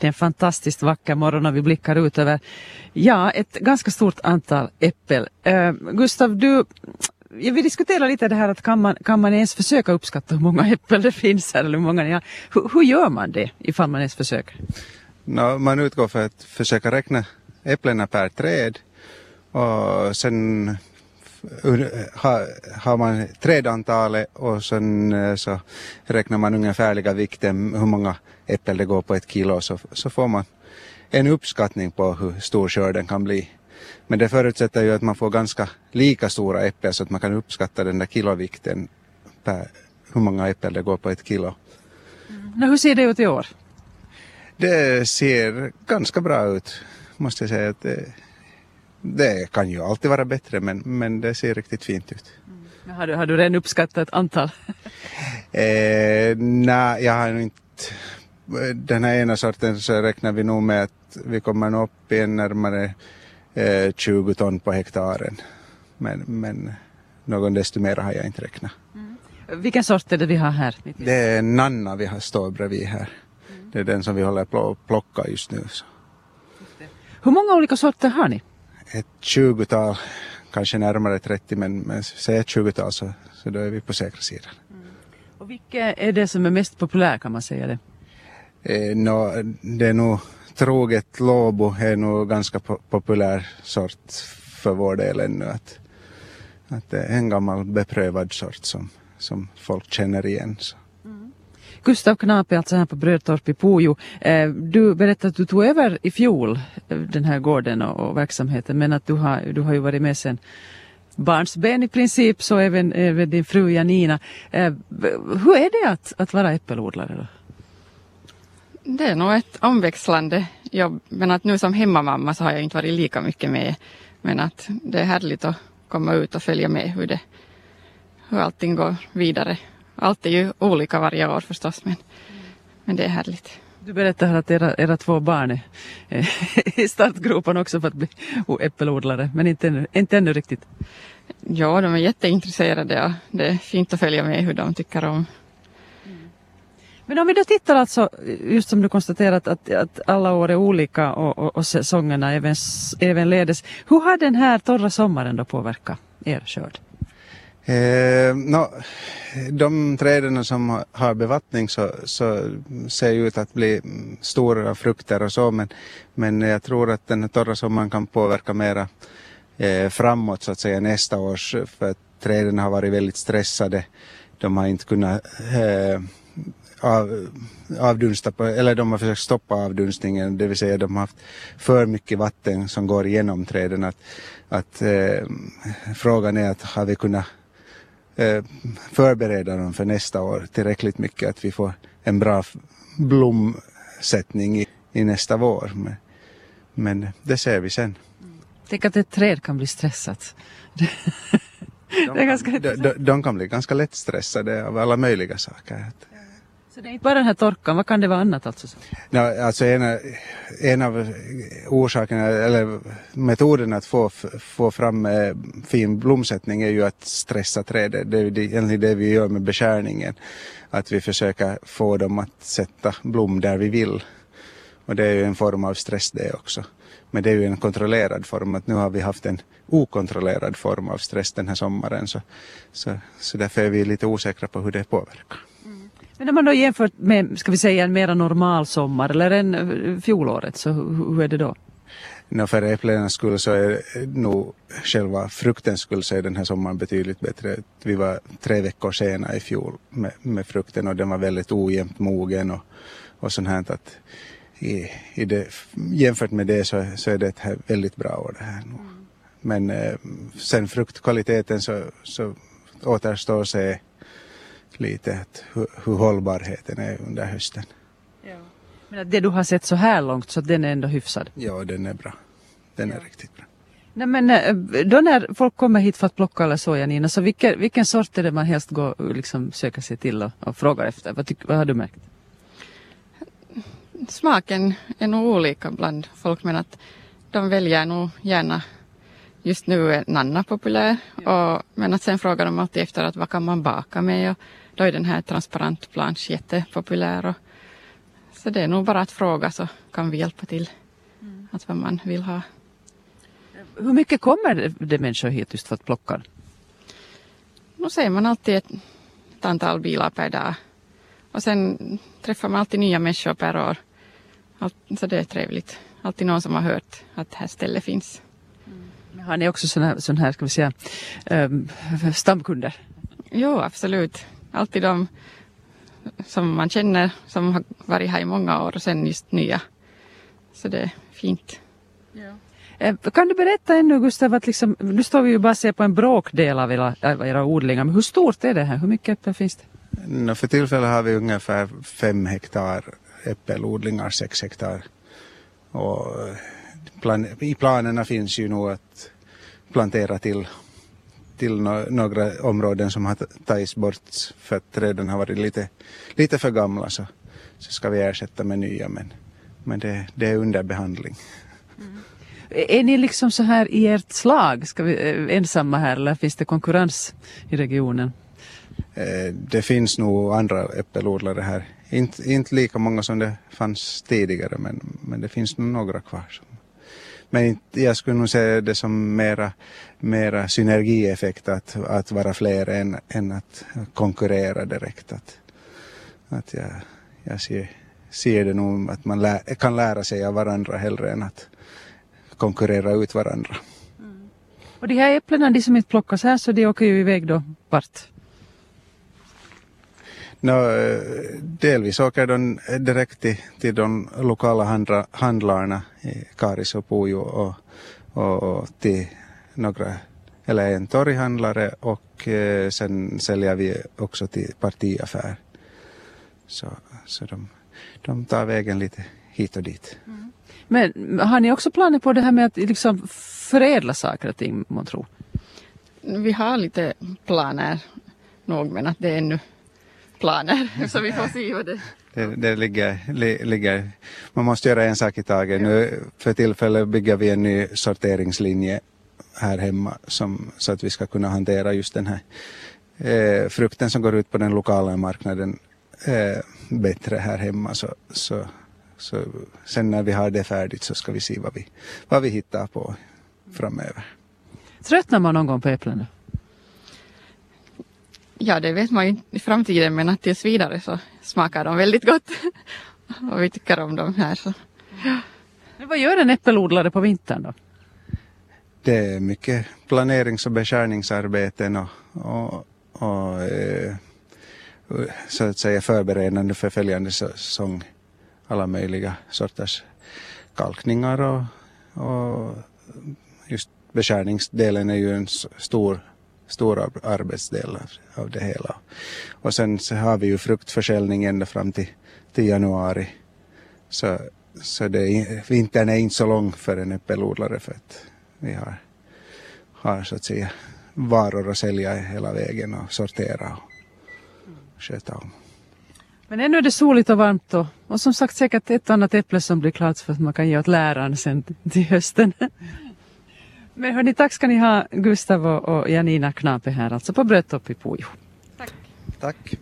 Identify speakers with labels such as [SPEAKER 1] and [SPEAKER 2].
[SPEAKER 1] Det är en fantastiskt vacker morgon och vi blickar ut över ja, ett ganska stort antal äppel. Uh, Gustav, du, vi diskuterar lite det här att kan man, kan man ens försöka uppskatta hur många äppel det finns här eller hur många ja. hur, hur gör man det ifall man ens försöker?
[SPEAKER 2] No, man utgår för att försöka räkna äpplena per träd och sen har, har man trädantalet och sen eh, så räknar man ungefärliga vikten, hur många äppel det går på ett kilo, så, så får man en uppskattning på hur stor skörden kan bli. Men det förutsätter ju att man får ganska lika stora äppel så att man kan uppskatta den där kilovikten per hur många äppel det går på ett kilo.
[SPEAKER 1] Mm. hur ser det ut i år?
[SPEAKER 2] Det ser ganska bra ut, måste jag säga. Att det, det kan ju alltid vara bättre men, men det ser riktigt fint ut.
[SPEAKER 1] Mm. Har, du, har du redan uppskattat antal?
[SPEAKER 2] eh, Nej, jag har inte den här ena sorten så räknar vi nog med att vi kommer nog upp i närmare eh, 20 ton på hektaren. Men, men någon desto mer har jag inte räknat.
[SPEAKER 1] Mm. Vilken sort är det vi har här?
[SPEAKER 2] Det är Nanna vi har står bredvid här. Mm. Det är den som vi håller på att plocka just nu. Så.
[SPEAKER 1] Hur många olika sorter har ni?
[SPEAKER 2] Ett tjugotal, kanske närmare 30 men, men säg ett tjugotal så, så då är vi på säkra sidan. Mm.
[SPEAKER 1] Och vilket är det som är mest populärt kan man säga det?
[SPEAKER 2] Eh, no, det är nog troget Lobo är nog ganska po populär sort för vår del ännu. Att, att det är en gammal beprövad sort som, som folk känner igen. Så.
[SPEAKER 1] Mm. Gustav Knape, alltså här på Brödtorp i Pujo. Eh, du berättade att du tog över i fjol eh, den här gården och, verksamheten men att du har, du har ju varit med sedan barnsben i princip så även, även din fru Janina. Eh, hur är det att, att vara äppelodlare? Då?
[SPEAKER 3] Det är nog ett omväxlande jobb, men att nu som hemmamamma så har jag inte varit lika mycket med. Men att det är härligt att komma ut och följa med hur, det, hur allting går vidare. Allt är ju olika varje år förstås, men, men det är härligt.
[SPEAKER 1] Du berättade att era, era två barn är i startgropen också för att bli äppelodlare, men inte ännu, inte ännu riktigt.
[SPEAKER 3] Ja, de är jätteintresserade och det är fint att följa med hur de tycker om
[SPEAKER 1] men om vi då tittar alltså, just som du konstaterat att, att alla år är olika och, och, och säsongerna även, även ledes. Hur har den här torra sommaren då påverkat er skörd?
[SPEAKER 2] Eh, no, de träden som har bevattning så, så ser ut att bli stora frukter och så men, men jag tror att den torra sommaren kan påverka mera eh, framåt så att säga nästa års för att träden har varit väldigt stressade. De har inte kunnat eh, av, avdunsta på, eller de har försökt stoppa avdunstningen, det vill säga de har haft för mycket vatten som går igenom träden. Att, att eh, frågan är att har vi kunnat förbereda dem för nästa år tillräckligt mycket att vi får en bra blomsättning i, i nästa vår. Men, men det ser vi sen.
[SPEAKER 1] Tänk att ett träd kan bli stressat.
[SPEAKER 2] De, det är ganska de, de, de kan bli ganska lätt stressade av alla möjliga saker.
[SPEAKER 1] Så det är inte bara den här torkan, vad kan det vara annat alltså?
[SPEAKER 2] No, alltså en, en av orsakerna, eller metoderna att få, få fram eh, fin blomsättning är ju att stressa trädet. Det är egentligen det vi gör med beskärningen. Att vi försöker få dem att sätta blom där vi vill. Och det är ju en form av stress det också. Men det är ju en kontrollerad form. Att nu har vi haft en okontrollerad form av stress den här sommaren. Så, så, så därför är vi lite osäkra på hur det påverkar.
[SPEAKER 1] Men om man då jämfört med, ska vi säga en mera normal sommar eller en eh, fjolåret, så hur, hur är det då?
[SPEAKER 2] No, för äpplenas skull så är nog själva fruktens skull så är den här sommaren betydligt bättre. Vi var tre veckor sena i fjol med, med frukten och den var väldigt ojämnt mogen och, och sånt här. Att i, i det, jämfört med det så, så är det ett väldigt bra år det här. Mm. Men eh, sen fruktkvaliteten så, så återstår sig lite att hur, hur hållbarheten är under hösten.
[SPEAKER 1] Ja. Men att det du har sett så här långt så den är ändå hyfsad?
[SPEAKER 2] Ja, den är bra. Den är riktigt bra.
[SPEAKER 1] Nej, men eh, då när folk kommer hit för att plocka eller så Janina, så vilken, vilken sort är det man helst går liksom söker sig till och, och frågar efter? Vad, tyck, vad har du märkt?
[SPEAKER 3] Smaken är nog olika bland folk men att de väljer nog gärna Just nu är Nanna populär och, men att sen frågar de alltid efter att vad kan man baka med och då är den här transparent plansch jättepopulär. Och Så det är nog bara att fråga så kan vi hjälpa till. Att vad man vill ha.
[SPEAKER 1] Hur mycket kommer det människor hit just för att plocka?
[SPEAKER 3] Nu ser man alltid ett, ett antal bilar per dag. Och sen träffar man alltid nya människor per år. Allt, så det är trevligt. Alltid någon som har hört att det här stället finns.
[SPEAKER 1] Har ni också sådana här, sån här ska vi säga, um, stamkunder?
[SPEAKER 3] Jo, absolut. Alltid de som man känner som har varit här i många år och sen just nya. Så det är fint.
[SPEAKER 1] Eh, Kan du berätta ännu Gustav, att liksom, nu står vi ju bara och ser på en bråkdel av era, av era odlingar, men hur stort är det här? Hur mycket äpplen finns det?
[SPEAKER 2] Nå, för tillfället har vi ungefär fem hektar äppelodlingar, sex hektar. Och plan, I planerna finns ju nog att plantera till, till no, några områden som har tagits bort för att träden har varit lite, lite för gamla så, så ska vi ersätta med nya men, men det, det är under behandling.
[SPEAKER 1] Är ni liksom så här i ert slag, ska vi, eh, ensamma här eller finns det konkurrens i regionen?
[SPEAKER 2] Eh, Det finns nog andra äppelodlare här. Inte, inte lika många som det fanns tidigare men, men det finns nog några kvar. Men jag skulle nog se det som mera, mera synergieffekt att, att vara fler än, än att konkurrera direkt. Att, att jag, jag ser, ser det nog att man lä, kan lära sig av varandra hellre än att konkurrera ut varandra. Mm.
[SPEAKER 1] Och de här äpplena, de som inte plockas här, så de åker ju iväg då vart?
[SPEAKER 2] Nå, eh, delvis åker de direkt till, till de lokala handla, handlarna i Karis och Pujo och, och, och till några, eller en torghandlare och eh, sen säljer vi också till partiaffär. Så, så de, de tar vägen lite hit och dit.
[SPEAKER 1] Men har ni också planer på det här med att liksom förädla saker och ting, man tror?
[SPEAKER 3] Vi har lite planer nog men att det är ännu planer. Så vi får se vad det
[SPEAKER 2] Det, det ligger, li, ligger, man måste göra en sak i taget. Nu för tillfället bygger vi en ny sorteringslinje här hemma som, så att vi ska kunna hantera just den här eh, frukten som går ut på den lokala marknaden eh, bättre här hemma. Så, så, så sen när vi har det färdigt så ska vi se vad vi, vad vi hittar på framöver.
[SPEAKER 1] Tröttnar man någon gång på äpplena?
[SPEAKER 3] Ja, det vet man ju inte i framtiden men att tills vidare så smakar de väldigt gott. Och vi tycker om dem här. Så.
[SPEAKER 1] Men vad gör en äppelodlare på vintern då?
[SPEAKER 2] Det är mycket planerings och beskärningsarbeten och, och, och eh, så att säga förberedande för följande säsong. Alla möjliga sorters kalkningar och, och just beskärningsdelen är ju en stor, stor arbetsdel av, av det hela. Och sen så har vi ju fruktförsäljning ända fram till, till januari. Så, så det är, vintern är inte så lång för en äppelodlare för att vi har, har så att säga varor att sälja hela vägen och sortera och sköta om.
[SPEAKER 1] Men ännu är det soligt och varmt då. och som sagt säkert ett annat äpple som blir klart för att man kan ge åt läraren sen till hösten. Men hörni, tack ska ni ha Gustav och, Janina Knape här alltså på Bröttorp i Pujo.
[SPEAKER 2] Tack.